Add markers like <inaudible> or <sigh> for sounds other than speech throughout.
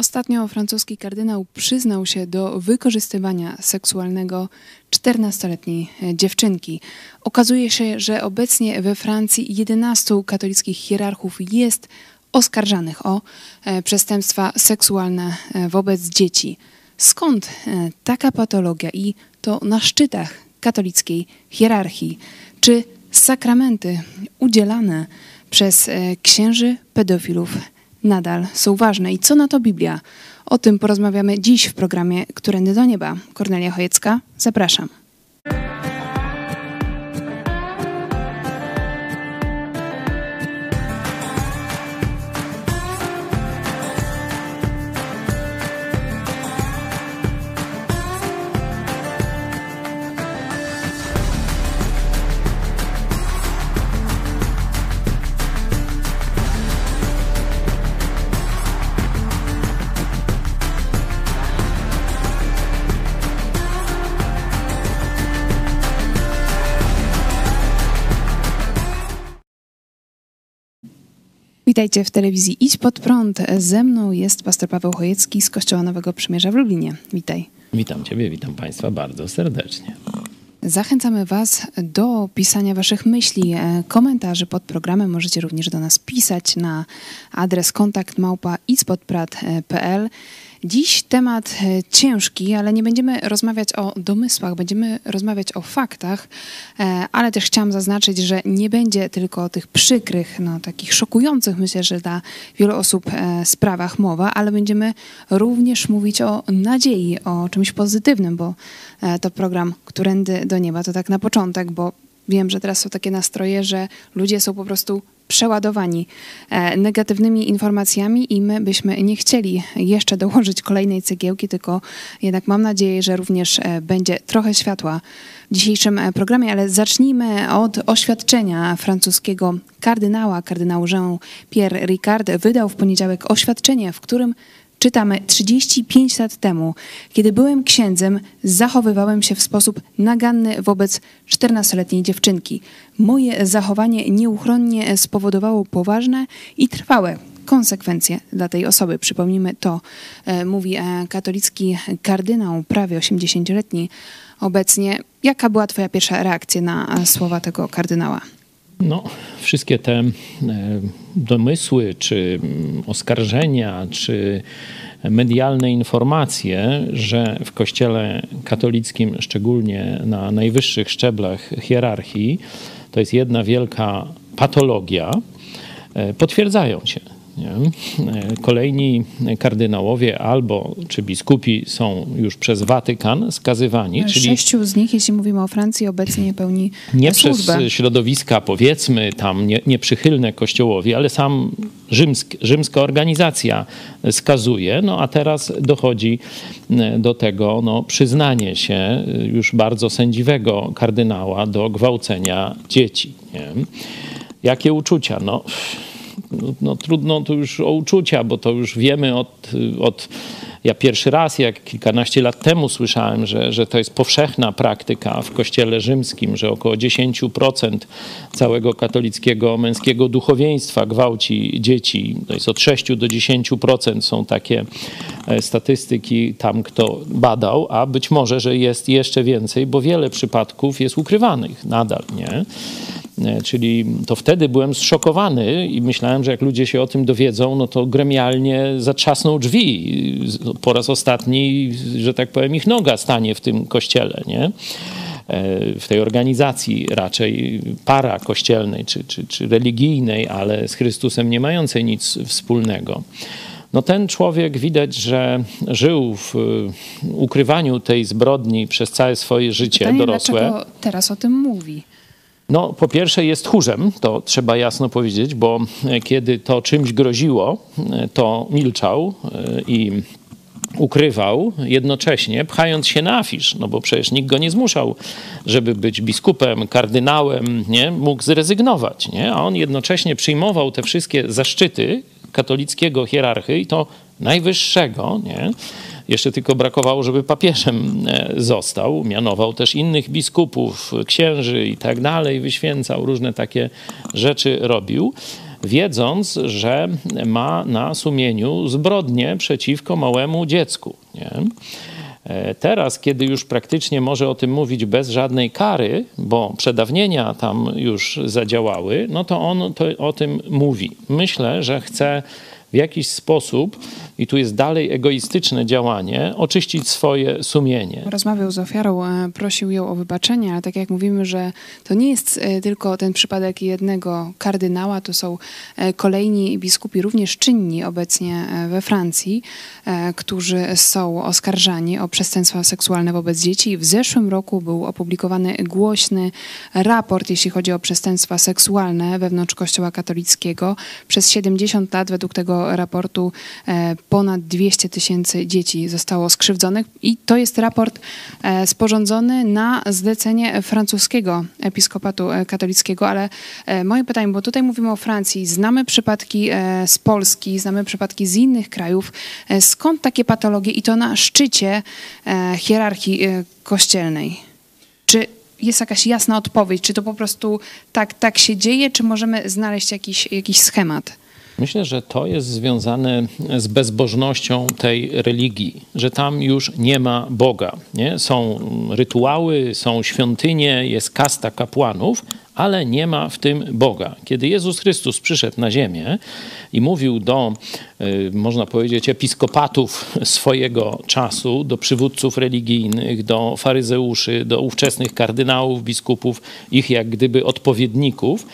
Ostatnio francuski kardynał przyznał się do wykorzystywania seksualnego 14-letniej dziewczynki. Okazuje się, że obecnie we Francji 11 katolickich hierarchów jest oskarżanych o e, przestępstwa seksualne e, wobec dzieci. Skąd e, taka patologia i to na szczytach katolickiej hierarchii? Czy sakramenty udzielane przez księży pedofilów nadal są ważne i co na to Biblia? O tym porozmawiamy dziś w programie Którędy do Nieba. Kornelia Chojecka, zapraszam. Witajcie w telewizji Idź Pod Prąd. Ze mną jest pastor Paweł Chojecki z Kościoła Nowego Przymierza w Lublinie. Witaj. Witam Ciebie, witam Państwa bardzo serdecznie. Zachęcamy Was do pisania Waszych myśli, e, komentarzy pod programem. Możecie również do nas pisać na adres kontakt małpa Dziś temat e, ciężki, ale nie będziemy rozmawiać o domysłach, będziemy rozmawiać o faktach, e, ale też chciałam zaznaczyć, że nie będzie tylko o tych przykrych, no, takich szokujących, myślę, że dla wielu osób e, sprawach mowa, ale będziemy również mówić o nadziei, o czymś pozytywnym, bo to program Którędy do Nieba to tak na początek, bo wiem, że teraz są takie nastroje, że ludzie są po prostu przeładowani e, negatywnymi informacjami i my byśmy nie chcieli jeszcze dołożyć kolejnej cegiełki, tylko jednak mam nadzieję, że również e, będzie trochę światła w dzisiejszym e, programie, ale zacznijmy od oświadczenia francuskiego kardynała, kardynał Jean-Pierre Ricard wydał w poniedziałek oświadczenie, w którym Czytamy 35 lat temu, kiedy byłem księdzem, zachowywałem się w sposób naganny wobec 14-letniej dziewczynki. Moje zachowanie nieuchronnie spowodowało poważne i trwałe konsekwencje dla tej osoby. Przypomnijmy to, e, mówi e, katolicki kardynał, prawie 80-letni obecnie. Jaka była Twoja pierwsza reakcja na słowa tego kardynała? No, wszystkie te e, domysły, czy mm, oskarżenia, czy medialne informacje, że w Kościele katolickim, szczególnie na najwyższych szczeblach hierarchii, to jest jedna wielka patologia, e, potwierdzają się. Nie? Kolejni kardynałowie albo czy biskupi są już przez Watykan skazywani. Czyli Sześciu z nich, jeśli mówimy o Francji, obecnie pełni Nie służbę. przez środowiska, powiedzmy, tam nie, nieprzychylne Kościołowi, ale sam rzymsk, rzymska organizacja skazuje. No a teraz dochodzi e, do tego no, przyznanie się e, już bardzo sędziwego kardynała do gwałcenia dzieci. Nie? Jakie uczucia? No no, no, trudno tu już o uczucia, bo to już wiemy od, od ja pierwszy raz, jak kilkanaście lat temu słyszałem, że, że to jest powszechna praktyka w kościele rzymskim, że około 10% całego katolickiego męskiego duchowieństwa gwałci dzieci. To jest od 6 do 10% są takie e, statystyki tam, kto badał, a być może, że jest jeszcze więcej, bo wiele przypadków jest ukrywanych nadal, nie? E, czyli to wtedy byłem zszokowany i myślałem, że jak ludzie się o tym dowiedzą, no to gremialnie zatrzasną drzwi. Po raz ostatni, że tak powiem, ich noga stanie w tym kościele, nie? E, w tej organizacji raczej para kościelnej czy, czy, czy religijnej, ale z Chrystusem nie mającej nic wspólnego. No ten człowiek widać, że żył w ukrywaniu tej zbrodni przez całe swoje życie Pytanie, dorosłe. Dlaczego teraz o tym mówi? No, po pierwsze jest tchórzem, to trzeba jasno powiedzieć, bo e, kiedy to czymś groziło, e, to milczał e, i ukrywał jednocześnie, pchając się na afisz, no bo przecież nikt go nie zmuszał, żeby być biskupem, kardynałem, nie? Mógł zrezygnować, nie? A on jednocześnie przyjmował te wszystkie zaszczyty katolickiego hierarchy i to najwyższego, nie? Jeszcze tylko brakowało, żeby papieżem e, został. Mianował też innych biskupów, księży i tak dalej, wyświęcał, różne takie rzeczy robił. wiedząc, że ma na sumieniu zbrodnie przeciwko małemu dziecku. Nie? E, teraz, kiedy już praktycznie może o tym mówić bez żadnej kary, bo przedawnienia tam już zadziałały, no to on to, o tym mówi. Myślę, że chce w jakiś sposób, i tu jest dalej egoistyczne działanie, oczyścić swoje sumienie. Rozmawiał z ofiarą, e, prosił ją o wybaczenie, ale tak jak mówimy, że to nie jest e, tylko ten przypadek jednego kardynała, to są e, kolejni biskupi, również czynni obecnie we Francji, którzy są oskarżani o przestępstwa seksualne wobec dzieci. W zeszłym roku był opublikowany głośny raport, jeśli chodzi o przestępstwa seksualne wewnątrz Kościoła katolickiego. Przez 70 lat według tego raportu ponad 200 tysięcy dzieci zostało skrzywdzonych i to jest raport e, sporządzony na zlecenie francuskiego episkopatu e, katolickiego, ale moje pytanie, bo tutaj mówimy o Francji, znamy przypadki z Polski, znamy przypadki z innych krajów. Skąd takie patologie i to na szczycie hierarchii kościelnej? Czy jest jakaś jasna odpowiedź? Czy to po prostu tak, tak się dzieje, czy możemy znaleźć jakiś, jakiś schemat? Myślę, że to jest związane z bezbożnością tej religii, że tam już nie ma Boga. Nie? Są rytuały, są świątynie, jest kasta kapłanów, ale nie ma w tym Boga. Kiedy Jezus Chrystus przyszedł na ziemię i mówił do, y, można powiedzieć, episkopatów <laughs> swojego czasu, do przywódców religijnych, do faryzeuszy, do ówczesnych kardynałów, biskupów, ich jak gdyby odpowiedników,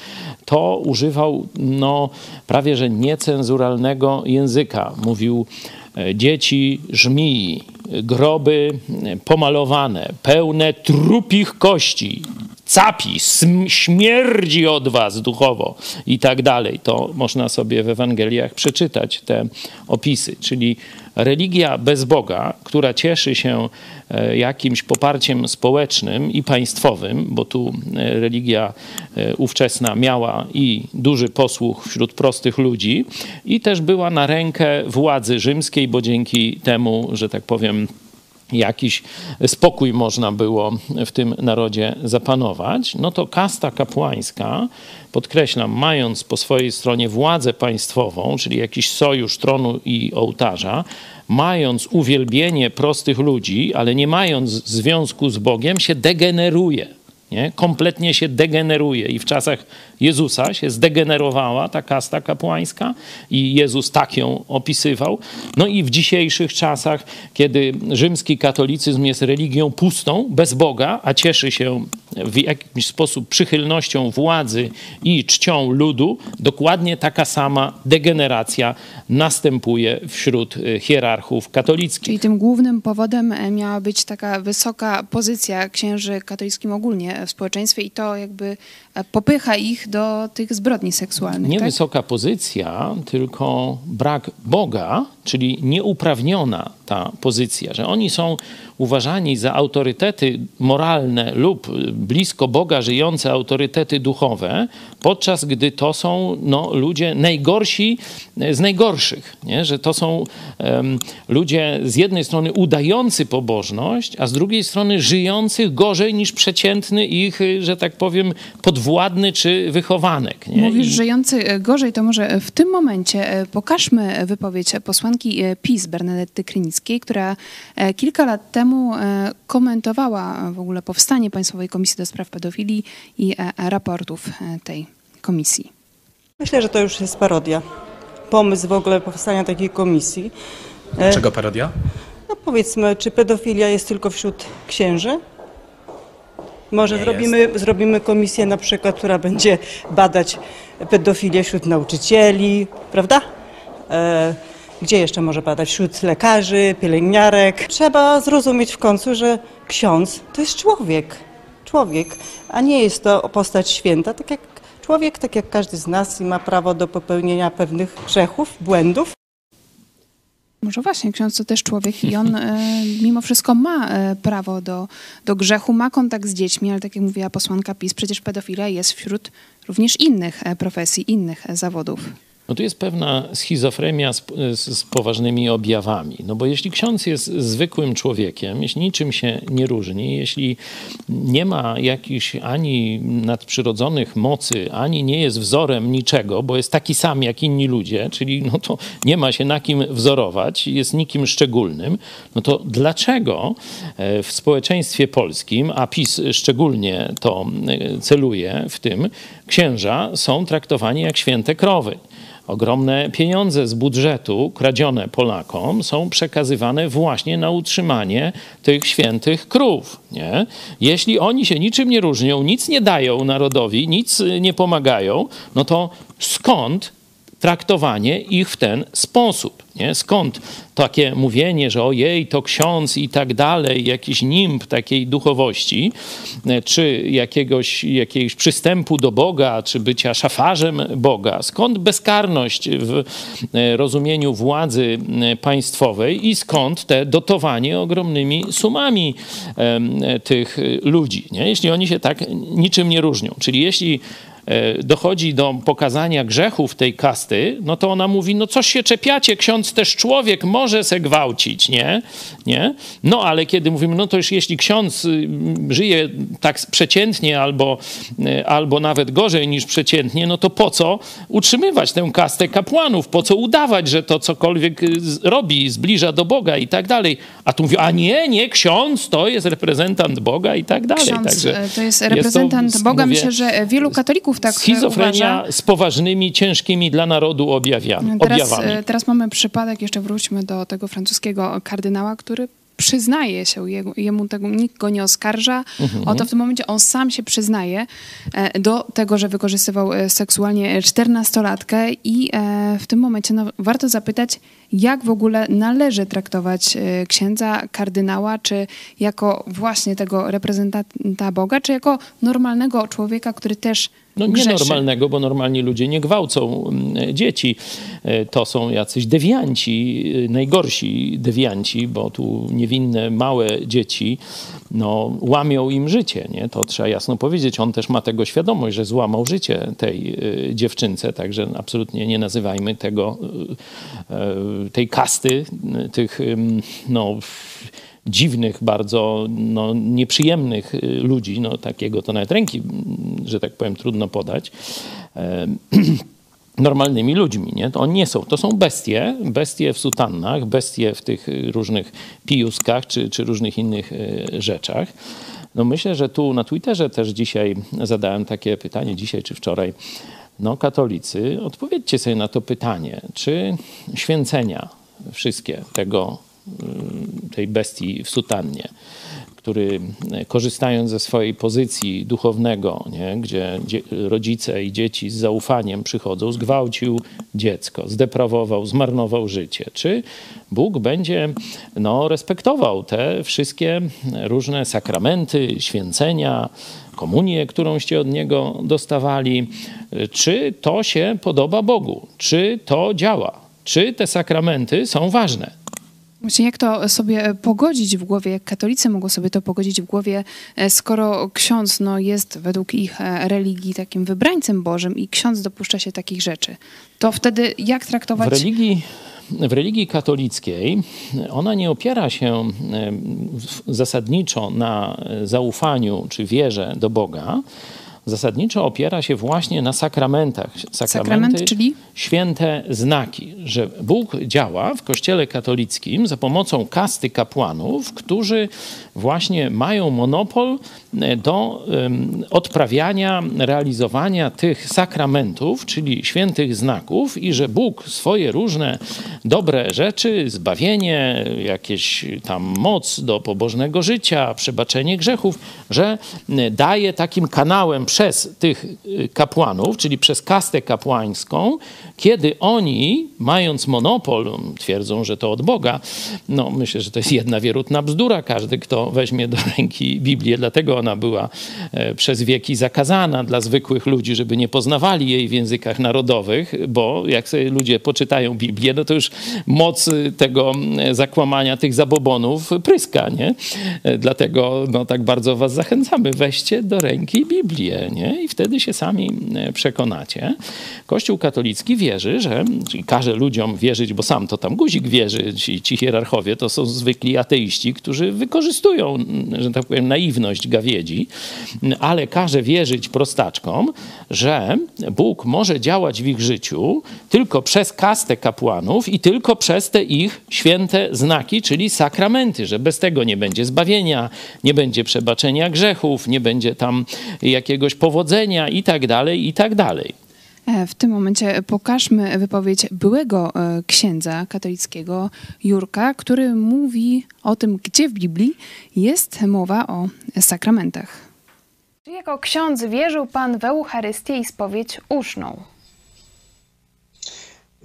to używał no, prawie że niecenzuralnego języka. Mówił e, dzieci żmii, groby pomalowane, pełne trupich kości, capi, śmierdzi od was duchowo i tak dalej. To można sobie w Ewangeliach przeczytać te opisy. Czyli religia bez Boga, która cieszy się e, jakimś poparciem społecznym i państwowym, bo tu e, religia e, ówczesna miała i duży posłuch wśród prostych ludzi i też była na rękę władzy rzymskiej, bo dzięki temu, że tak powiem, jakiś spokój można było w tym narodzie zapanować, no to kasta kapłańska, podkreślam, mając po swojej stronie władzę państwową, czyli jakiś sojusz tronu i ołtarza, mając uwielbienie prostych ludzi, ale nie mając związku z Bogiem, się degeneruje. Nie? Kompletnie się degeneruje i w czasach Jezusa się zdegenerowała ta kasta kapłańska i Jezus tak ją opisywał. No i w dzisiejszych czasach, kiedy rzymski katolicyzm jest religią pustą, bez Boga, a cieszy się w jakiś sposób przychylnością władzy i czcią ludu, dokładnie taka sama degeneracja następuje wśród e, hierarchów katolickich. Czyli tym głównym powodem e, miała być taka wysoka pozycja księży katolickim ogólnie w społeczeństwie i to jakby popycha ich do tych zbrodni seksualnych. Nie tak? wysoka pozycja, tylko brak Boga, czyli nieuprawniona ta pozycja, że oni są uważani za autorytety moralne lub blisko Boga żyjące autorytety duchowe, podczas gdy to są no, ludzie najgorsi z najgorszych. Nie? Że to są um, ludzie z jednej strony udający pobożność, a z drugiej strony żyjących gorzej niż przeciętny ich, że tak powiem, podwładny czy wychowanek. Nie? Mówisz I... żyjący e, gorzej, to może w tym momencie e, pokażmy wypowiedź posłanki e, PiS Bernadetty Krynickiej, która kilka lat temu e, komentowała w ogóle powstanie Państwowej Komisji do Spraw Pedofilii i e, raportów e, tej komisji. Myślę, że to już jest parodia. Pomysł w ogóle powstania takiej komisji. Czego parodia? No powiedzmy, czy pedofilia jest tylko wśród księży? Może zrobimy, zrobimy komisję na przykład, która będzie badać pedofilię wśród nauczycieli, prawda? E gdzie jeszcze może badać? Wśród lekarzy, pielęgniarek. Trzeba zrozumieć w końcu, że ksiądz to jest człowiek. Człowiek, a nie jest to postać święta, tak jak człowiek, tak jak każdy z nas i ma prawo do popełnienia pewnych grzechów, błędów. Może właśnie, ksiądz to też człowiek i on e, mimo wszystko ma e, prawo do, do grzechu, ma kontakt z dziećmi, ale tak jak mówiła posłanka PiS, przecież pedofilia jest wśród również innych e, profesji, innych zawodów. No tu jest pewna schizofrenia z, z, z, poważnymi objawami. No bo jeśli ksiądz jest zwykłym człowiekiem, jeśli niczym się nie różni, jeśli nie ma jakichś ani nadprzyrodzonych mocy, ani nie jest wzorem niczego, bo jest taki sam jak inni ludzie, czyli no to nie ma się na kim wzorować, jest nikim szczególnym, no to dlaczego e, w społeczeństwie polskim, a PiS szczególnie to e, celuje w tym, księża są traktowani jak święte krowy? Ogromne pieniądze z budżetu kradzione Polakom są przekazywane właśnie na utrzymanie tych świętych krów. Nie? Jeśli oni się niczym nie różnią, nic nie dają narodowi, nic nie pomagają, no to skąd traktowanie ich w ten sposób. Nie? Skąd takie mówienie, że ojej, to ksiądz i tak dalej, jakiś nimb takiej duchowości, e, czy jakiegoś, jakiegoś przystępu do Boga, czy bycia szafarzem Boga? Skąd bezkarność w e, rozumieniu władzy e, państwowej i skąd te dotowanie ogromnymi sumami tych ludzi? Nie? Jeśli oni się tak niczym nie różnią. Czyli jeśli dochodzi do pokazania grzechów tej kasty, no to ona mówi, no coś się czepiacie, ksiądz też człowiek może se gwałcić, nie? nie? No ale kiedy mówimy, no to już jeśli ksiądz y, żyje tak przeciętnie albo, y, albo nawet gorzej niż przeciętnie, no to po co utrzymywać tę kastę kapłanów? Po co udawać, że to cokolwiek y, robi, zbliża do Boga i tak dalej? A tu mówi, a nie, nie, ksiądz to jest reprezentant Boga i tak dalej. Ksiądz Także to jest reprezentant jest to, Boga. Mówię, Myślę, że wielu katolików tak Schizofrenia uważa. z poważnymi, ciężkimi dla narodu objawiami, teraz, objawami. Teraz mamy przypadek, jeszcze wróćmy do tego francuskiego kardynała, który przyznaje się, jemu tego, nikt go nie oskarża mhm. o to w tym momencie, on sam się przyznaje e, do tego, że wykorzystywał e, seksualnie czternastolatkę i e, w tym momencie no, warto zapytać, jak w ogóle należy traktować księdza, kardynała, czy jako właśnie tego reprezentanta Boga, czy jako normalnego człowieka, który też no nie normalnego, bo normalni ludzie nie gwałcą mm, dzieci. E, to są jacyś dewianci, e, najgorsi dewianci, bo tu niewinne, małe dzieci no, łamią im życie. Nie? To trzeba jasno powiedzieć. On też ma tego świadomość, że złamał życie tej e, dziewczynce, także absolutnie nie nazywajmy tego, tej kasty, tych no, dziwnych, bardzo no, nieprzyjemnych y, ludzi, no, takiego to nawet ręki, że tak powiem, trudno podać, <clears throat> normalnymi ludźmi. Nie? To oni nie są. To są bestie, bestie w sutannach, bestie w tych różnych pijuskach czy, czy różnych innych y, rzeczach. No myślę, że tu na Twitterze też dzisiaj zadałem takie pytanie, dzisiaj czy wczoraj. No katolicy, odpowiedzcie sobie na to pytanie, czy święcenia wszystkie tego Y, tej bestii w sutannie, który e, korzystając ze swojej pozycji duchownego, nie, gdzie rodzice i dzieci z zaufaniem przychodzą, zgwałcił dziecko, zdeprawował, zmarnował życie. Czy Bóg będzie no, respektował te wszystkie różne sakramenty, święcenia, komunię, którąście od Niego dostawali? Czy to się podoba Bogu? Czy to działa? Czy te sakramenty są ważne? Właśnie jak to sobie pogodzić w głowie, jak katolicy mogą sobie to pogodzić w głowie, e, skoro ksiądz no, jest według ich e, religii takim wybrańcem Bożym i ksiądz dopuszcza się takich rzeczy, to wtedy jak traktować... W religii, w religii katolickiej ona nie opiera się e, zasadniczo na zaufaniu czy wierze do Boga, zasadniczo opiera się właśnie na sakramentach. Sakramenty, Sakrament, czyli? Święte znaki, że Bóg działa w Kościele katolickim za pomocą kasty kapłanów, którzy właśnie mają monopol e, do odprawiania, realizowania tych sakramentów, czyli świętych znaków i że Bóg swoje różne dobre rzeczy, zbawienie, jakieś tam moc do pobożnego życia, przebaczenie grzechów, że daje takim kanałem przez tych y, kapłanów, czyli przez kastę kapłańską, kiedy oni, mając monopol, twierdzą, że to od Boga, no myślę, że to jest jedna wierutna bzdura. Każdy, kto weźmie do ręki Biblię, dlatego ona była e, przez wieki zakazana dla zwykłych ludzi, żeby nie poznawali jej w językach narodowych, bo jak sobie ludzie poczytają Biblię, no to już moc tego zakłamania tych zabobonów pryska, nie? E, dlatego no, tak bardzo was zachęcamy, weźcie do ręki Biblię, nie? I wtedy się sami e, przekonacie. Kościół katolicki wierzy, że, czyli każe ludziom wierzyć, bo sam to tam guzik wierzy, ci, ci hierarchowie to są zwykli ateiści, którzy wykorzystują, że tak powiem, naiwność gawiedzi, ale każe wierzyć prostaczkom, że Bóg może działać w ich życiu tylko przez kastę kapłanów i tylko przez te ich święte znaki, czyli sakramenty, że bez tego nie będzie zbawienia, nie będzie przebaczenia grzechów, nie będzie tam jakiegoś powodzenia i tak dalej, i tak dalej. E, w tym momencie pokażmy wypowiedź byłego e, księdza katolickiego Jurka, który mówi o tym, gdzie w Biblii jest mowa o sakramentach. Czy jako ksiądz wierzył pan w Eucharystię i spowiedź uszną?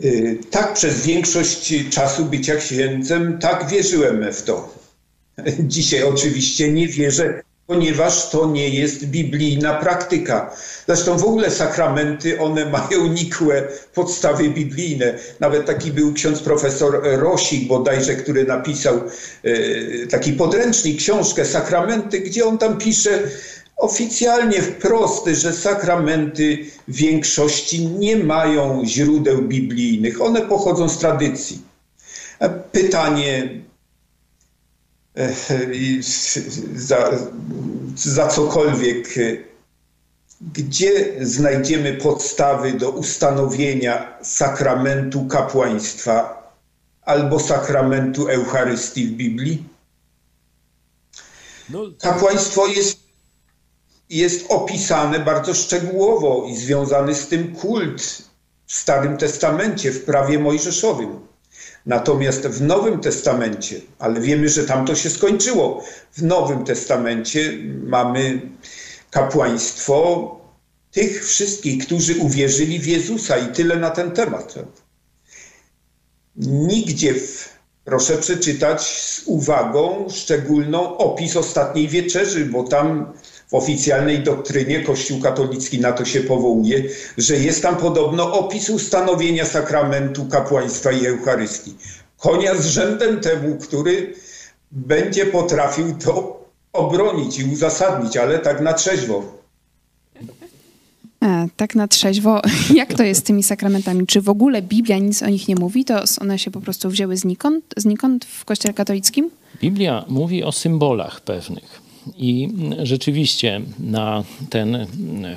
Y, tak, przez większość czasu bycia księdzem, tak wierzyłem w to. <laughs> Dzisiaj oczywiście nie wierzę, ponieważ to nie jest biblijna praktyka. Zresztą w ogóle sakramenty, one mają nikłe podstawy biblijne. Nawet taki był ksiądz profesor Rosik bodajże, który napisał y, taki podręcznik, książkę Sakramenty, gdzie on tam pisze, oficjalnie wprost, że sakramenty w większości nie mają źródeł biblijnych. One pochodzą z tradycji. Pytanie e, <laughs> za, za cokolwiek, gdzie znajdziemy podstawy do ustanowienia sakramentu kapłaństwa albo sakramentu Eucharystii w Biblii? No, Kapłaństwo jest jest opisane bardzo szczegółowo i związany z tym kult w Starym Testamencie, w prawie mojżeszowym. Natomiast w Nowym Testamencie, ale wiemy, że tam to się skończyło, w Nowym Testamencie mamy kapłaństwo tych wszystkich, którzy uwierzyli w Jezusa i tyle na ten temat. Nigdzie, w, proszę przeczytać z uwagą szczególną opis ostatniej wieczerzy, bo tam w oficjalnej doktrynie Kościół katolicki na to się powołuje, że jest tam podobno opis ustanowienia sakramentu kapłaństwa i Eucharystii. Konia z rzędem temu, który będzie potrafił to obronić i uzasadnić, ale tak na trzeźwo. A, tak na trzeźwo. <laughs> Jak to jest z tymi sakramentami? Czy w ogóle Biblia nic o nich nie mówi? To one się po prostu wzięły znikąd, znikąd w Kościele katolickim? Biblia mówi o symbolach pewnych. I rzeczywiście na ten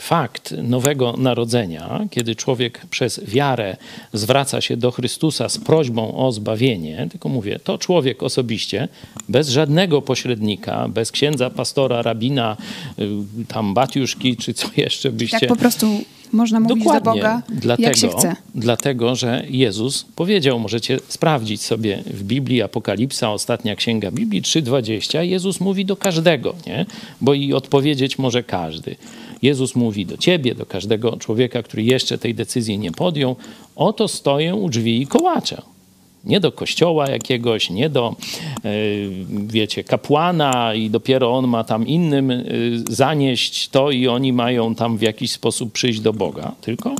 fakt nowego narodzenia, kiedy człowiek przez wiarę zwraca się do Chrystusa z prośbą o zbawienie, tylko mówię, to człowiek osobiście, bez żadnego pośrednika, bez księdza, pastora, rabina, y, tam batiuszki, czy co jeszcze byście... Tak po prostu można mówić Dokładnie. do Boga, dlatego, jak się chce. Dlatego, że Jezus powiedział, możecie sprawdzić sobie w Biblii, Apokalipsa, ostatnia księga Biblii 3,20, Jezus mówi do każdego, nie? bo i odpowiedzieć może każdy. Jezus mówi do ciebie, do każdego człowieka, który jeszcze tej decyzji nie podjął, oto stoję u drzwi i kołaczę. Nie do kościoła jakiegoś, nie do, e, wiecie, kapłana i dopiero on ma tam innym e, zanieść to i oni mają tam w jakiś sposób przyjść do Boga. Tylko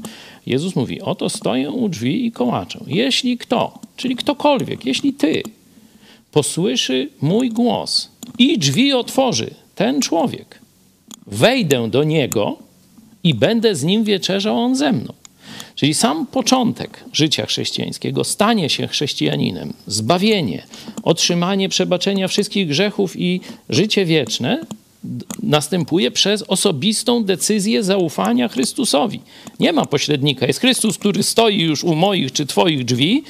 Jezus mówi, oto stoję u drzwi i kołaczę. Jeśli kto, czyli ktokolwiek, jeśli ty posłyszy mój głos i drzwi otworzy ten człowiek, wejdę do niego i będę z nim wieczerzał on ze mną. Czyli sam początek życia chrześcijańskiego, stanie się chrześcijaninem, zbawienie, otrzymanie przebaczenia wszystkich grzechów i życie wieczne następuje przez osobistą decyzję zaufania Chrystusowi. Nie ma pośrednika. Jest Chrystus, który stoi już u moich czy Twoich drzwi,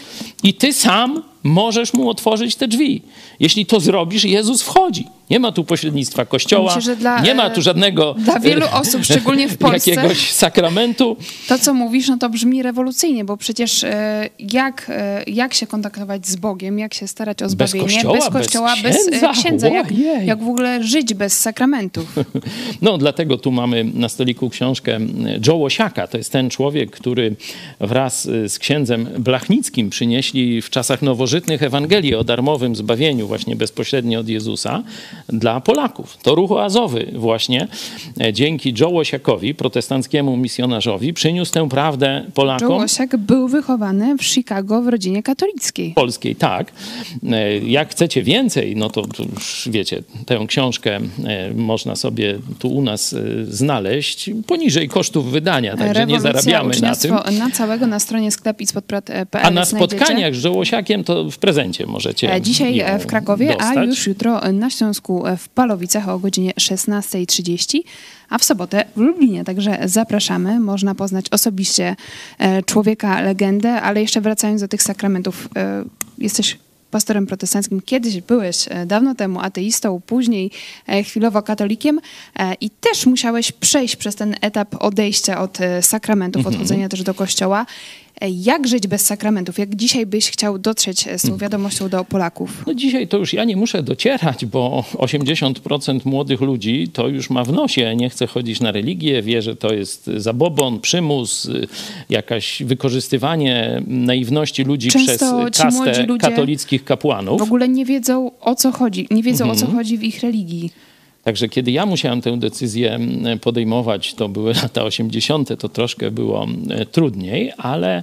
i Ty sam możesz mu otworzyć te drzwi. Jeśli to zrobisz, Jezus wchodzi. Nie ma tu pośrednictwa Kościoła, Myślę, dla, nie ma tu żadnego. Dla wielu osób, szczególnie w <laughs> Polsce. Jakiegoś sakramentu. To, co mówisz, no to brzmi rewolucyjnie, bo przecież e, jak, e, jak się kontaktować z Bogiem, jak się starać o zbawienie? Bez kościoła, bez, kościoła, bez e, księdza. Bez księdza. Jak, jak w ogóle żyć bez sakramentów? <laughs> No, dlatego tu mamy na stoliku książkę Joe Łosiaka. To jest ten człowiek, który wraz z księdzem Blachnickim przynieśli w czasach nowożytnych Ewangelię o darmowym zbawieniu, właśnie bezpośrednio od Jezusa dla Polaków. To ruch oazowy właśnie e, dzięki Joe Łosiakowi, protestanckiemu misjonarzowi, przyniósł tę prawdę Polakom. Joe Łosiak był wychowany w Chicago w rodzinie katolickiej. Polskiej, tak. E, jak chcecie więcej, no to, to już wiecie, tę książkę e, można sobie tu u nas znaleźć poniżej kosztów wydania, także nie zarabiamy na tym. na całego na stronie sklep A na spotkaniach z Joe Łosiakiem to w prezencie możecie Dzisiaj w Krakowie, dostać. a już jutro na Śląsku w Palowicach o godzinie 16.30, a w sobotę w Lublinie. Także zapraszamy. Można poznać osobiście e, człowieka, legendę, ale jeszcze wracając do tych sakramentów, e, jesteś pastorem protestanckim. Kiedyś byłeś e, dawno temu ateistą, później chwilowo katolikiem i też musiałeś przejść przez ten etap odejścia od sakramentów, mhm. odchodzenia też do kościoła. Jak żyć bez sakramentów? Jak dzisiaj byś chciał dotrzeć z tą hmm. wiadomością do Polaków? No dzisiaj to już ja nie muszę docierać, bo 80% młodych ludzi to już ma w nosie, nie chce chodzić na religię, wie, że to jest zabobon, przymus, jakaś wykorzystywanie naiwności ludzi Często przez kastę katolickich kapłanów. W ogóle nie wiedzą o co chodzi, nie wiedzą o co mhm. chodzi w ich religii. Także kiedy ja musiałem tę decyzję podejmować, to były <laughs> lata 80., to troszkę było trudniej, ale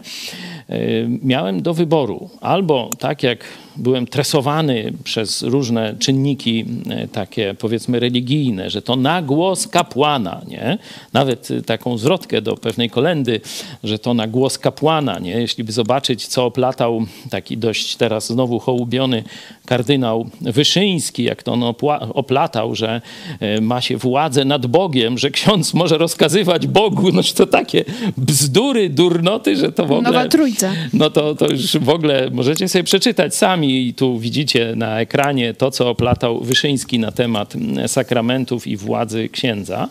miałem do wyboru albo tak jak byłem tresowany przez różne czynniki e, takie powiedzmy religijne, że to na głos kapłana, nie? Nawet taką zwrotkę do pewnej kolendy, że to na głos kapłana, nie? Jeśli by zobaczyć, co oplatał taki dość teraz znowu hołubiony kardynał Wyszyński, jak to on oplatał, że ma się władzę nad Bogiem, że ksiądz może rozkazywać Bogu, no to takie bzdury, durnoty, że to w ogóle... Nowa trójca. No to, to już w ogóle możecie sobie przeczytać sami i tu widzicie na ekranie to, co oplatał Wyszyński na temat sakramentów i władzy księdza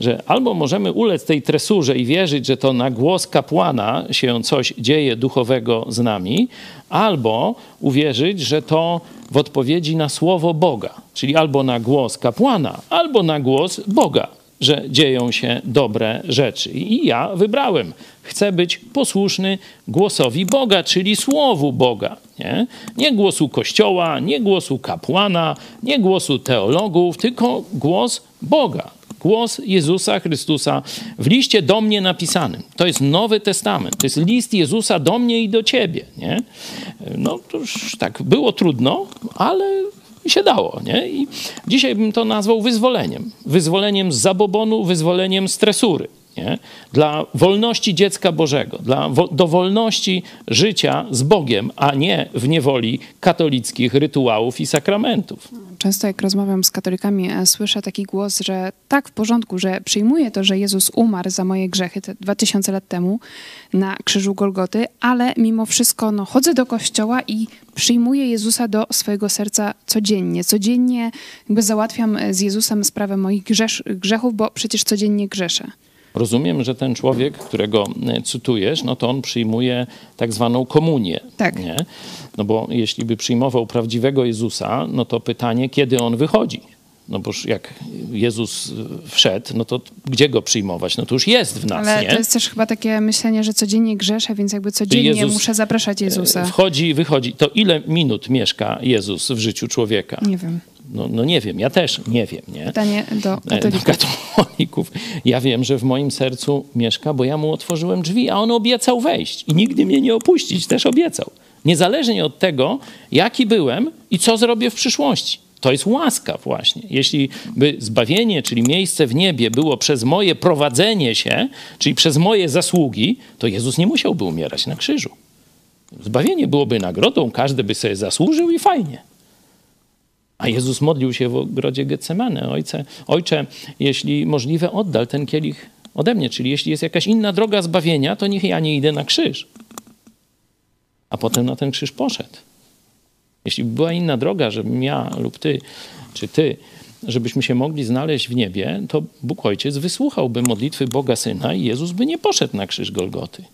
że albo możemy ulec tej tresurze i wierzyć, że to na głos kapłana się coś dzieje duchowego z nami, albo uwierzyć, że to w odpowiedzi na słowo Boga, czyli albo na głos kapłana, albo na głos Boga, że dzieją się dobre rzeczy. I ja wybrałem. Chcę być posłuszny głosowi Boga, czyli słowu Boga. Nie? nie głosu kościoła, nie głosu kapłana, nie głosu teologów, tylko głos Boga głos Jezusa Chrystusa w liście do mnie napisanym. To jest Nowy Testament, to jest list Jezusa do mnie i do ciebie. Nie? No to już tak, było trudno, ale się dało. Nie? I dzisiaj bym to nazwał wyzwoleniem. Wyzwoleniem z zabobonu, wyzwoleniem z tresury nie? dla wolności dziecka Bożego, dla wo do wolności życia z Bogiem, a nie w niewoli katolickich rytuałów i sakramentów. Często jak rozmawiam z katolikami, e, słyszę taki głos, że tak w porządku, że przyjmuję to, że Jezus umarł za moje grzechy te 2000 lat temu na krzyżu Golgoty, ale mimo wszystko no, chodzę do kościoła i przyjmuję Jezusa do swojego serca codziennie. Codziennie jakby załatwiam z Jezusem sprawę moich grzechów, bo przecież codziennie grzeszę. Rozumiem, że ten człowiek, którego e, cytujesz, no to on przyjmuje tak zwaną komunię. Tak. Nie? No bo jeśli by przyjmował prawdziwego Jezusa, no to pytanie, kiedy on wychodzi? No bo jak Jezus wszedł, no to gdzie go przyjmować? No to już jest w nas, Ale nie? to jest też chyba takie myślenie, że codziennie grzeszę, więc jakby codziennie Jezus muszę zapraszać Jezusa. Wchodzi, wychodzi. To ile minut mieszka Jezus w życiu człowieka? Nie wiem. No, no, nie wiem, ja też nie wiem. Nie? Pytanie do e, katolików. do katolików. Ja wiem, że w moim sercu mieszka, bo ja mu otworzyłem drzwi, a on obiecał wejść i nigdy mnie nie opuścić, też obiecał. Niezależnie od tego, jaki byłem i co zrobię w przyszłości. To jest łaska właśnie. Jeśli by zbawienie, czyli miejsce w niebie było przez moje prowadzenie się, czyli przez moje zasługi, to Jezus nie musiałby umierać na krzyżu. Zbawienie byłoby nagrodą, każdy by sobie zasłużył i fajnie. A Jezus modlił się w ogrodzie Getsemane. Ojcze, ojcze, jeśli możliwe, oddal ten kielich ode mnie. Czyli jeśli jest jakaś inna droga zbawienia, to niech ja nie idę na krzyż. A potem na ten krzyż poszedł. Jeśli by była inna droga, żebym ja lub ty, czy ty, żebyśmy się mogli znaleźć w niebie, to Bóg Ojciec wysłuchałby modlitwy Boga Syna i Jezus by nie poszedł na krzyż Golgoty.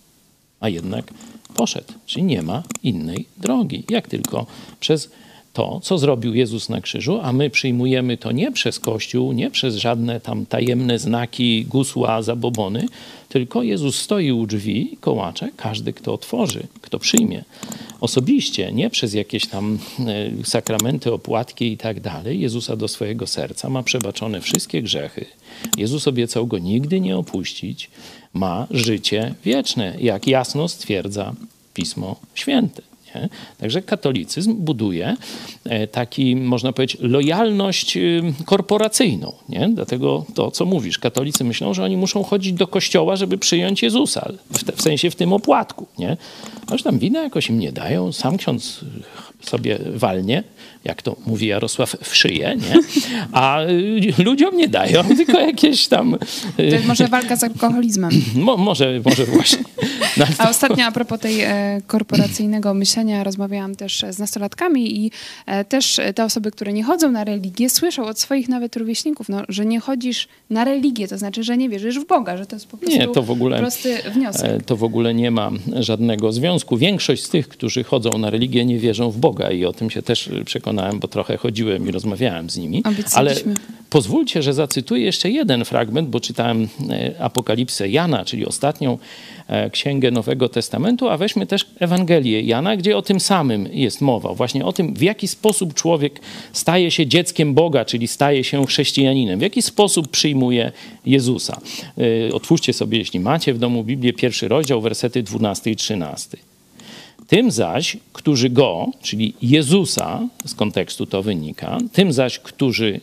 A jednak poszedł. Czyli nie ma innej drogi. Jak tylko przez to, co zrobił Jezus na krzyżu, a my przyjmujemy to nie przez Kościół, nie przez żadne tam tajemne znaki, gusła, zabobony, tylko Jezus stoi u drzwi kołacze, każdy, kto otworzy, kto przyjmie osobiście, nie przez jakieś tam e, sakramenty, opłatki i tak dalej, Jezusa do swojego serca, ma przebaczone wszystkie grzechy. Jezus obiecał go nigdy nie opuścić, ma życie wieczne, jak jasno stwierdza Pismo Święte. Także katolicyzm buduje e, taki, można powiedzieć, lojalność y, korporacyjną. Nie? Dlatego to, co mówisz, katolicy myślą, że oni muszą chodzić do kościoła, żeby przyjąć Jezusa, w, te, w sensie w tym opłatku. Nie? Aż tam wina jakoś im nie dają, sam ksiądz sobie walnie, jak to mówi Jarosław, w szyję, nie? a y, ludziom nie dają, <laughs> tylko jakieś tam... To jest może walka z alkoholizmem. <laughs> Mo, może, może właśnie. No, a ostatnio a propos tej e, korporacyjnego myślenia rozmawiałam też z nastolatkami i e, też te osoby, które nie chodzą na religię, słyszą od swoich nawet rówieśników, no, że nie chodzisz na religię, to znaczy, że nie wierzysz w Boga, że to jest po prostu nie, to w ogóle, prosty wniosek. E, to w ogóle nie ma żadnego związku. Większość z tych, którzy chodzą na religię, nie wierzą w Boga i o tym się też przekonałem, bo trochę chodziłem i rozmawiałem z nimi. Ale pozwólcie, że zacytuję jeszcze jeden fragment, bo czytałem Apokalipsę Jana, czyli ostatnią E, Księgę Nowego Testamentu, a weźmy też Ewangelię Jana, gdzie o tym samym jest mowa. Właśnie o tym, w jaki sposób człowiek staje się dzieckiem Boga, czyli staje się chrześcijaninem, w jaki sposób przyjmuje Jezusa. E, otwórzcie sobie, jeśli macie w domu Biblię, pierwszy rozdział, wersety 12 i 13. Tym zaś, którzy go, czyli Jezusa, z kontekstu to wynika, tym zaś, którzy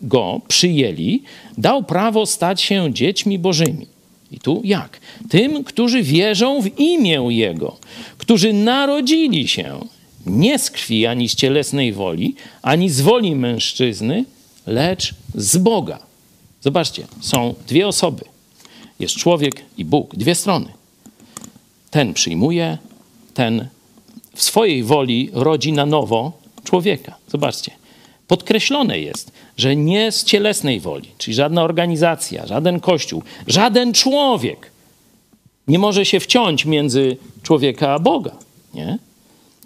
go przyjęli, dał prawo stać się dziećmi Bożymi i tu jak? Tym, którzy wierzą w imię Jego, którzy narodzili się nie z krwi ani z cielesnej woli, ani z woli mężczyzny, lecz z Boga. Zobaczcie, są dwie osoby. Jest człowiek i Bóg, dwie strony. Ten przyjmuje, ten w swojej woli rodzi na nowo człowieka. Zobaczcie podkreślone jest, że nie z cielesnej woli, czyli żadna organizacja, żaden kościół, żaden człowiek nie może się wciąć między człowieka a Boga. Nie?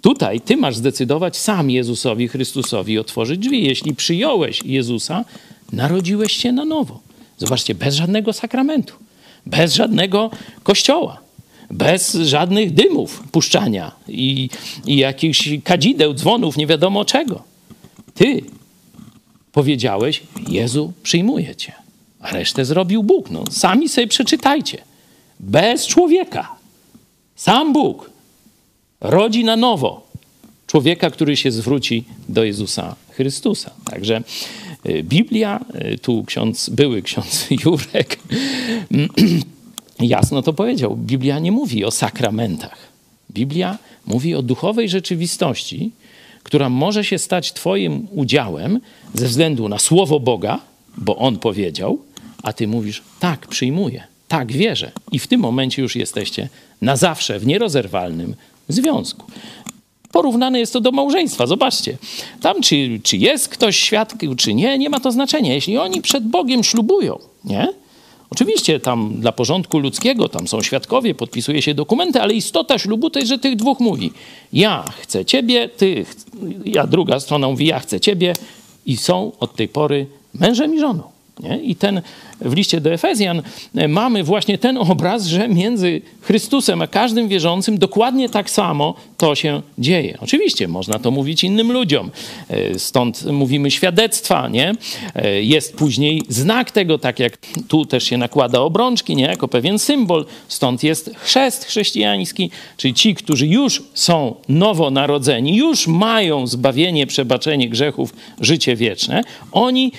Tutaj ty masz zdecydować sam Jezusowi Chrystusowi otworzyć drzwi. Jeśli przyjąłeś Jezusa, narodziłeś się na nowo. Zobaczcie, bez żadnego sakramentu, bez żadnego kościoła, bez żadnych dymów puszczania i, i jakichś kadzideł, dzwonów, nie wiadomo czego. Ty powiedziałeś, Jezu, przyjmuje cię. A resztę zrobił Bóg. No, sami sobie przeczytajcie. Bez człowieka. Sam Bóg rodzi na nowo człowieka, który się zwróci do Jezusa Chrystusa. Także y, Biblia, y, tu ksiądz, były ksiądz <laughs> Jurek jasno to powiedział. Biblia nie mówi o sakramentach. Biblia mówi o duchowej rzeczywistości, która może się stać Twoim udziałem ze względu na słowo Boga, bo On powiedział, a Ty mówisz, tak, przyjmuję, tak, wierzę. I w tym momencie już jesteście na zawsze w nierozerwalnym związku. Porównane jest to do małżeństwa. Zobaczcie, tam czy, czy jest ktoś świadkiem, czy nie, nie ma to znaczenia. Jeśli oni przed Bogiem ślubują, nie? Oczywiście tam dla porządku ludzkiego, tam są świadkowie, podpisuje się dokumenty, ale istota ślubu to jest, że tych dwóch mówi. Ja chcę ciebie, ty, ja druga strona mówi, ja chcę ciebie i są od tej pory mężem i żoną. Nie? I ten w liście do Efezjan e, mamy właśnie ten obraz, że między Chrystusem a każdym wierzącym dokładnie tak samo to się dzieje. Oczywiście można to mówić innym ludziom, e, stąd mówimy świadectwa, nie? E, jest później znak tego, tak jak tu też się nakłada obrączki, nie? Jako pewien symbol, stąd jest chrzest chrześcijański, czyli ci, którzy już są nowonarodzeni, już mają zbawienie, przebaczenie grzechów, życie wieczne, oni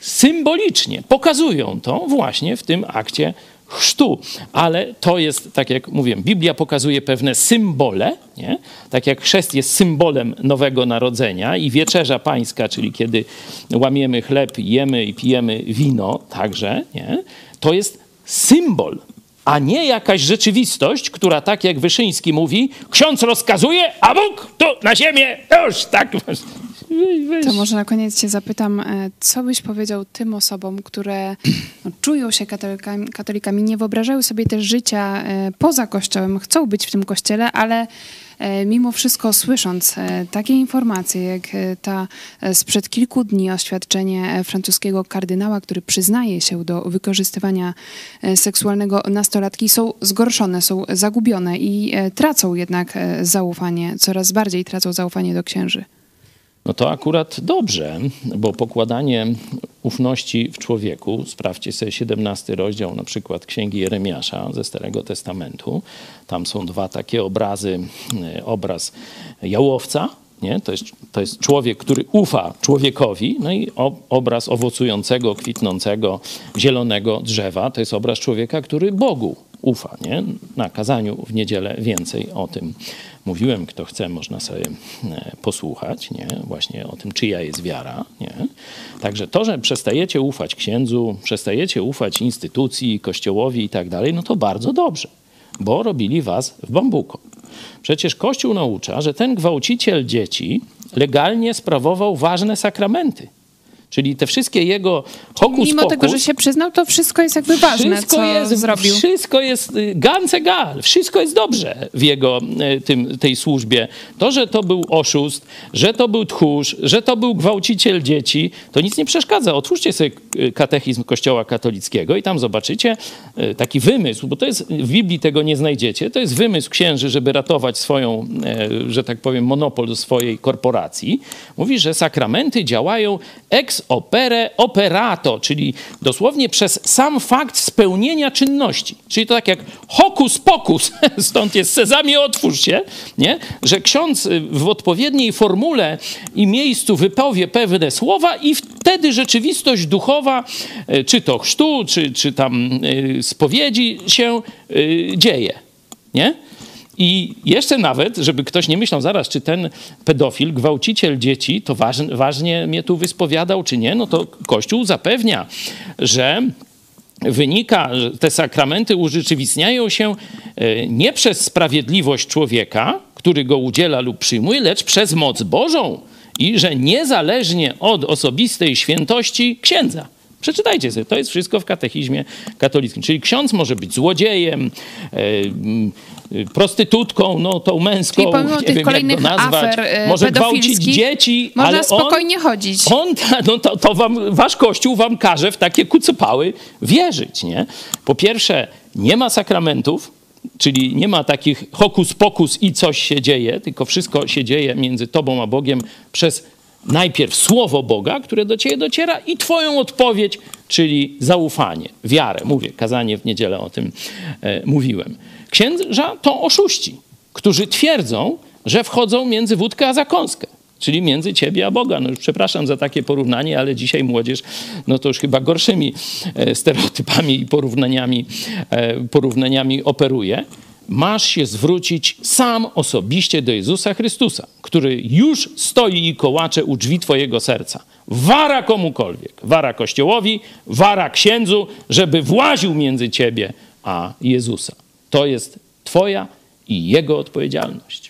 symbolicznie pokazują to właśnie w tym akcie chrztu. Ale to jest, tak jak mówiłem, Biblia pokazuje pewne symbole, nie? tak jak chrzest jest symbolem nowego narodzenia i wieczerza pańska, czyli kiedy łamiemy chleb, jemy i pijemy wino także, nie? to jest symbol, a nie jakaś rzeczywistość, która tak jak Wyszyński mówi, ksiądz rozkazuje, a Bóg tu na ziemię już tak weź. To może na koniec cię zapytam, e, co byś powiedział tym osobom, które no, czują się katolikami, katolikami, nie wyobrażają sobie też życia e, poza kościołem, chcą być w tym kościele, ale e, mimo wszystko słysząc takie informacje, jak ta sprzed kilku dni oświadczenie francuskiego kardynała, który przyznaje się do wykorzystywania seksualnego nastolatki, są zgorszone, są zagubione i tracą jednak zaufanie, coraz bardziej tracą zaufanie do księży. No to akurat dobrze, bo pokładanie ufności w człowieku, sprawdźcie sobie 17 rozdział na przykład Księgi Jeremiasza ze Starego Testamentu. Tam są dwa takie obrazy. e, Obraz jałowca, nie? To, jest, to jest człowiek, który ufa człowiekowi, no i obraz owocującego, kwitnącego, zielonego drzewa. To jest obraz człowieka, który Bogu ufa. Nie? Na kazaniu w niedzielę więcej o tym mówiłem. Kto chce, można sobie e, posłuchać nie? właśnie o tym, czyja jest wiara. Nie? Także to, że przestajecie ufać księdzu, przestajecie ufać instytucji, kościołowi i tak dalej, no to bardzo dobrze, bo robili was w bambuko. Przecież Kościół naucza, że ten gwałciciel dzieci legalnie sprawował ważne sakramenty. Czyli te wszystkie jego hokus Mimo tego, że pokus, się przyznał, to wszystko jest jakby ważne, wszystko co jest, zrobił. Wszystko jest y, ganz egal, wszystko jest dobrze w jego y, tym, tej służbie. To, że to był oszust, że to był tchórz, że to był gwałciciel dzieci, to nic nie przeszkadza. Otwórzcie sobie y, katechizm Kościoła katolickiego i tam zobaczycie taki wymysł, bo to jest, w Biblii tego nie znajdziecie, to jest wymysł księży, żeby ratować swoją, że tak powiem, monopol swojej korporacji. Mówi, że sakramenty działają opere operato, czyli dosłownie przez sam fakt spełnienia czynności. Czyli to tak jak hokus pokus, <laughs> stąd jest sezamie otwórz się, nie? że ksiądz y, w odpowiedniej formule i miejscu wypowie pewne słowa i wtedy rzeczywistość duchowa, y, czy to chrztu, czy, czy tam y, spowiedzi się dzieje. Nie? I jeszcze nawet, żeby ktoś nie myślał zaraz, czy ten pedofil, gwałciciel dzieci, to waż, ważnie mnie tu wyspowiadał, czy nie, no to Kościół zapewnia, że wynika, że te sakramenty urzeczywistniają się e, nie przez sprawiedliwość człowieka, który go udziela lub przyjmuje, lecz przez moc Bożą i że niezależnie od osobistej świętości księdza. Przeczytajcie sobie, to jest wszystko w katechizmie katolickim. Czyli ksiądz może być złodziejem, e, prostytutką, no tą męską, Czyli pomimo nie tych wiem kolejnych jak to nazwać, afer, e, może gwałcić dzieci, Można ale on, spokojnie chodzić. on, <laughs> no to, to wam, wasz kościół wam każe w takie kucypały wierzyć, nie? Po pierwsze, nie ma sakramentów, czyli nie ma takich hokus pokus i coś się dzieje, tylko wszystko się dzieje między tobą a Bogiem przez najpierw słowo Boga, które do ciebie dociera i twoją odpowiedź, czyli zaufanie, wiarę. Mówię, kazanie w niedzielę o tym e, mówiłem. Księża to oszuści, którzy twierdzą, że wchodzą między wódkę a zakąskę. Czyli między ciebie a Boga. No już przepraszam za takie porównanie, ale dzisiaj młodzież, no to już chyba gorszymi e, stereotypami i porównaniami, e, porównaniami operuje. Masz się zwrócić sam osobiście do Jezusa Chrystusa, który już stoi i kołacze u drzwi twojego serca. Wara komukolwiek, wara Kościołowi, wara księdzu, żeby właził między ciebie a Jezusa. To jest twoja i jego odpowiedzialność.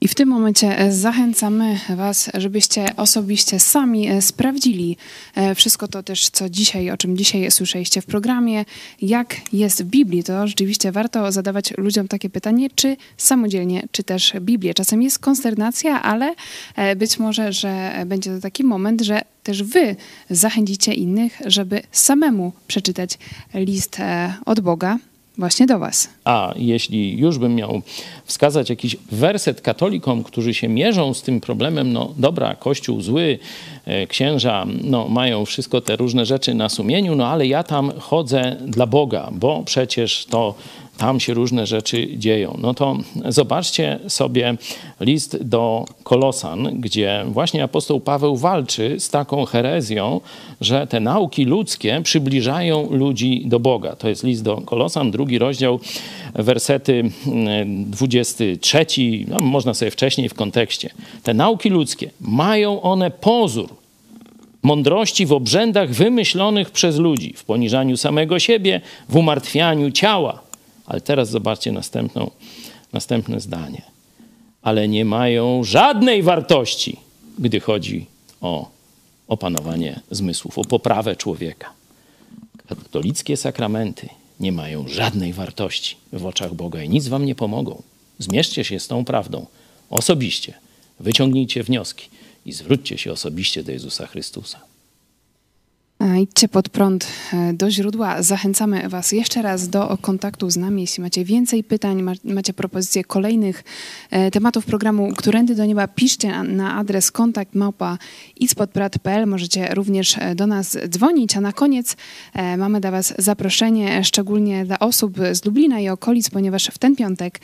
I w tym momencie e, zachęcamy Was, żebyście osobiście sami e, sprawdzili e, wszystko to też, co dzisiaj, o czym dzisiaj słyszeliście w programie, jak jest w Biblii. To rzeczywiście warto zadawać ludziom takie pytanie, czy samodzielnie czytasz Biblię. Czasem jest konsternacja, ale być może, że będzie to taki moment, że też Wy zachęcicie innych, żeby samemu przeczytać list od Boga właśnie do Was. A jeśli już bym miał wskazać jakiś werset katolikom, którzy się mierzą z tym problemem, no dobra, kościół zły, e, księża no, mają wszystko te różne rzeczy na sumieniu, no ale ja tam chodzę dla Boga, bo przecież to tam się różne rzeczy dzieją. No to zobaczcie sobie list do Kolosan, gdzie właśnie apostoł Paweł walczy z taką herezją, że te nauki ludzkie przybliżają ludzi do Boga. To jest list do Kolosan, drugi rozdział, wersety mm, 23, no można sobie wcześniej w kontekście. Te nauki ludzkie, mają one pozór mądrości w obrzędach wymyślonych przez ludzi, w poniżaniu samego siebie, w umartwianiu ciała. Ale teraz zobaczcie następną, następne zdanie. Ale nie mają żadnej wartości gdy chodzi o opanowanie zmysłów, o poprawę człowieka. Katolickie sakramenty nie mają żadnej wartości w oczach Boga i nic wam nie pomogą. Zmierzcie się z tą prawdą osobiście, wyciągnijcie wnioski i zwróćcie się osobiście do Jezusa Chrystusa. Idźcie pod prąd e, do źródła. Zachęcamy Was jeszcze raz do kontaktu z nami. Jeśli macie więcej pytań, macie propozycje kolejnych e, tematów programu Którędy do Nieba, piszcie na adres kontakt małpa Możecie również e, do nas dzwonić. A na koniec mamy dla Was zaproszenie, szczególnie dla osób z Lublina i okolic, ponieważ w ten piątek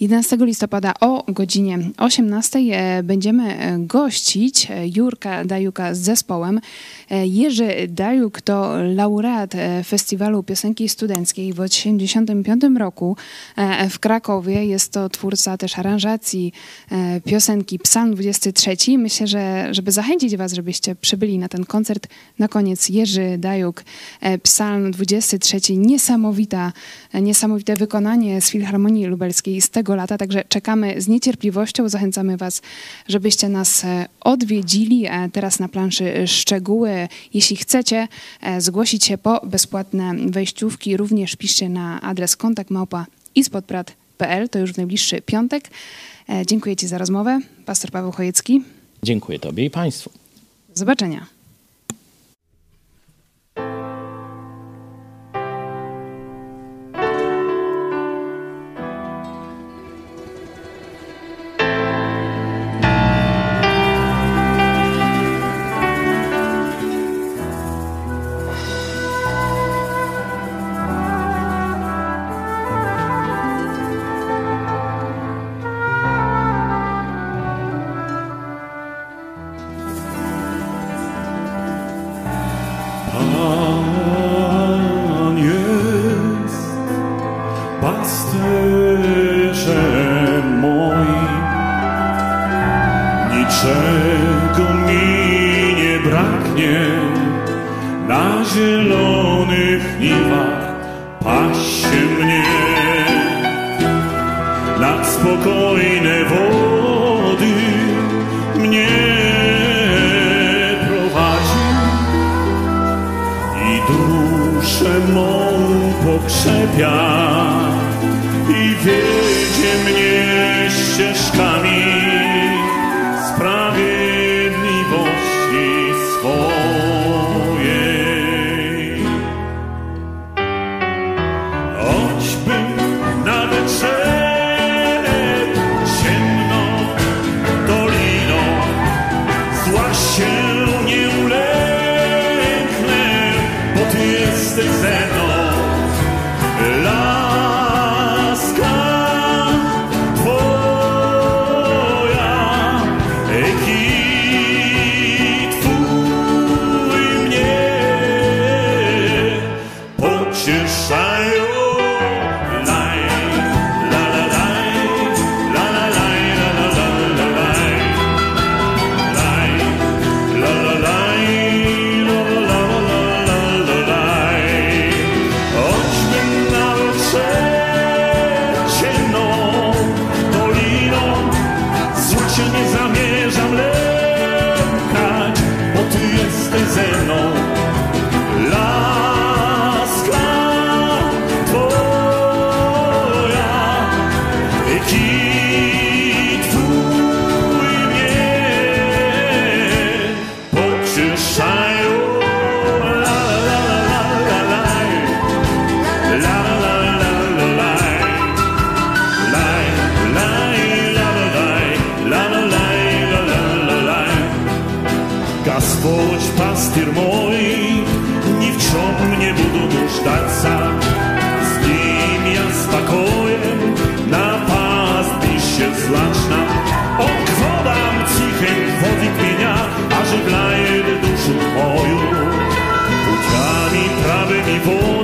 11 listopada o godzinie 18 e, będziemy e, gościć e, Jurka Dajuka z zespołem. Jerzy Dajuk to laureat Festiwalu Piosenki Studenckiej w 1985 roku w Krakowie. Jest to twórca też aranżacji piosenki Psalm 23. Myślę, że żeby zachęcić Was, żebyście przybyli na ten koncert, na koniec Jerzy Dajuk, Psalm 23. Niesamowita, niesamowite wykonanie z Filharmonii Lubelskiej z tego tego lata, także czekamy z niecierpliwością. Zachęcamy Was, żebyście nas e, odwiedzili. E, teraz na planszy szczegóły. Jeśli chcecie e, zgłosić się po bezpłatne wejściówki, również piszcie na adres kontakt małpa to już w najbliższy piątek. Dziękuję Ci za rozmowę. Pastor Paweł Chojecki. Dziękuję Tobie i Państwu. Do zobaczenia. Господь пастырь мой, ни в чем не буду нуждаться. С ним я спокоен на пастбище злачном. Он к водам тихим водит меня, оживляет душу мою. Путями правыми водами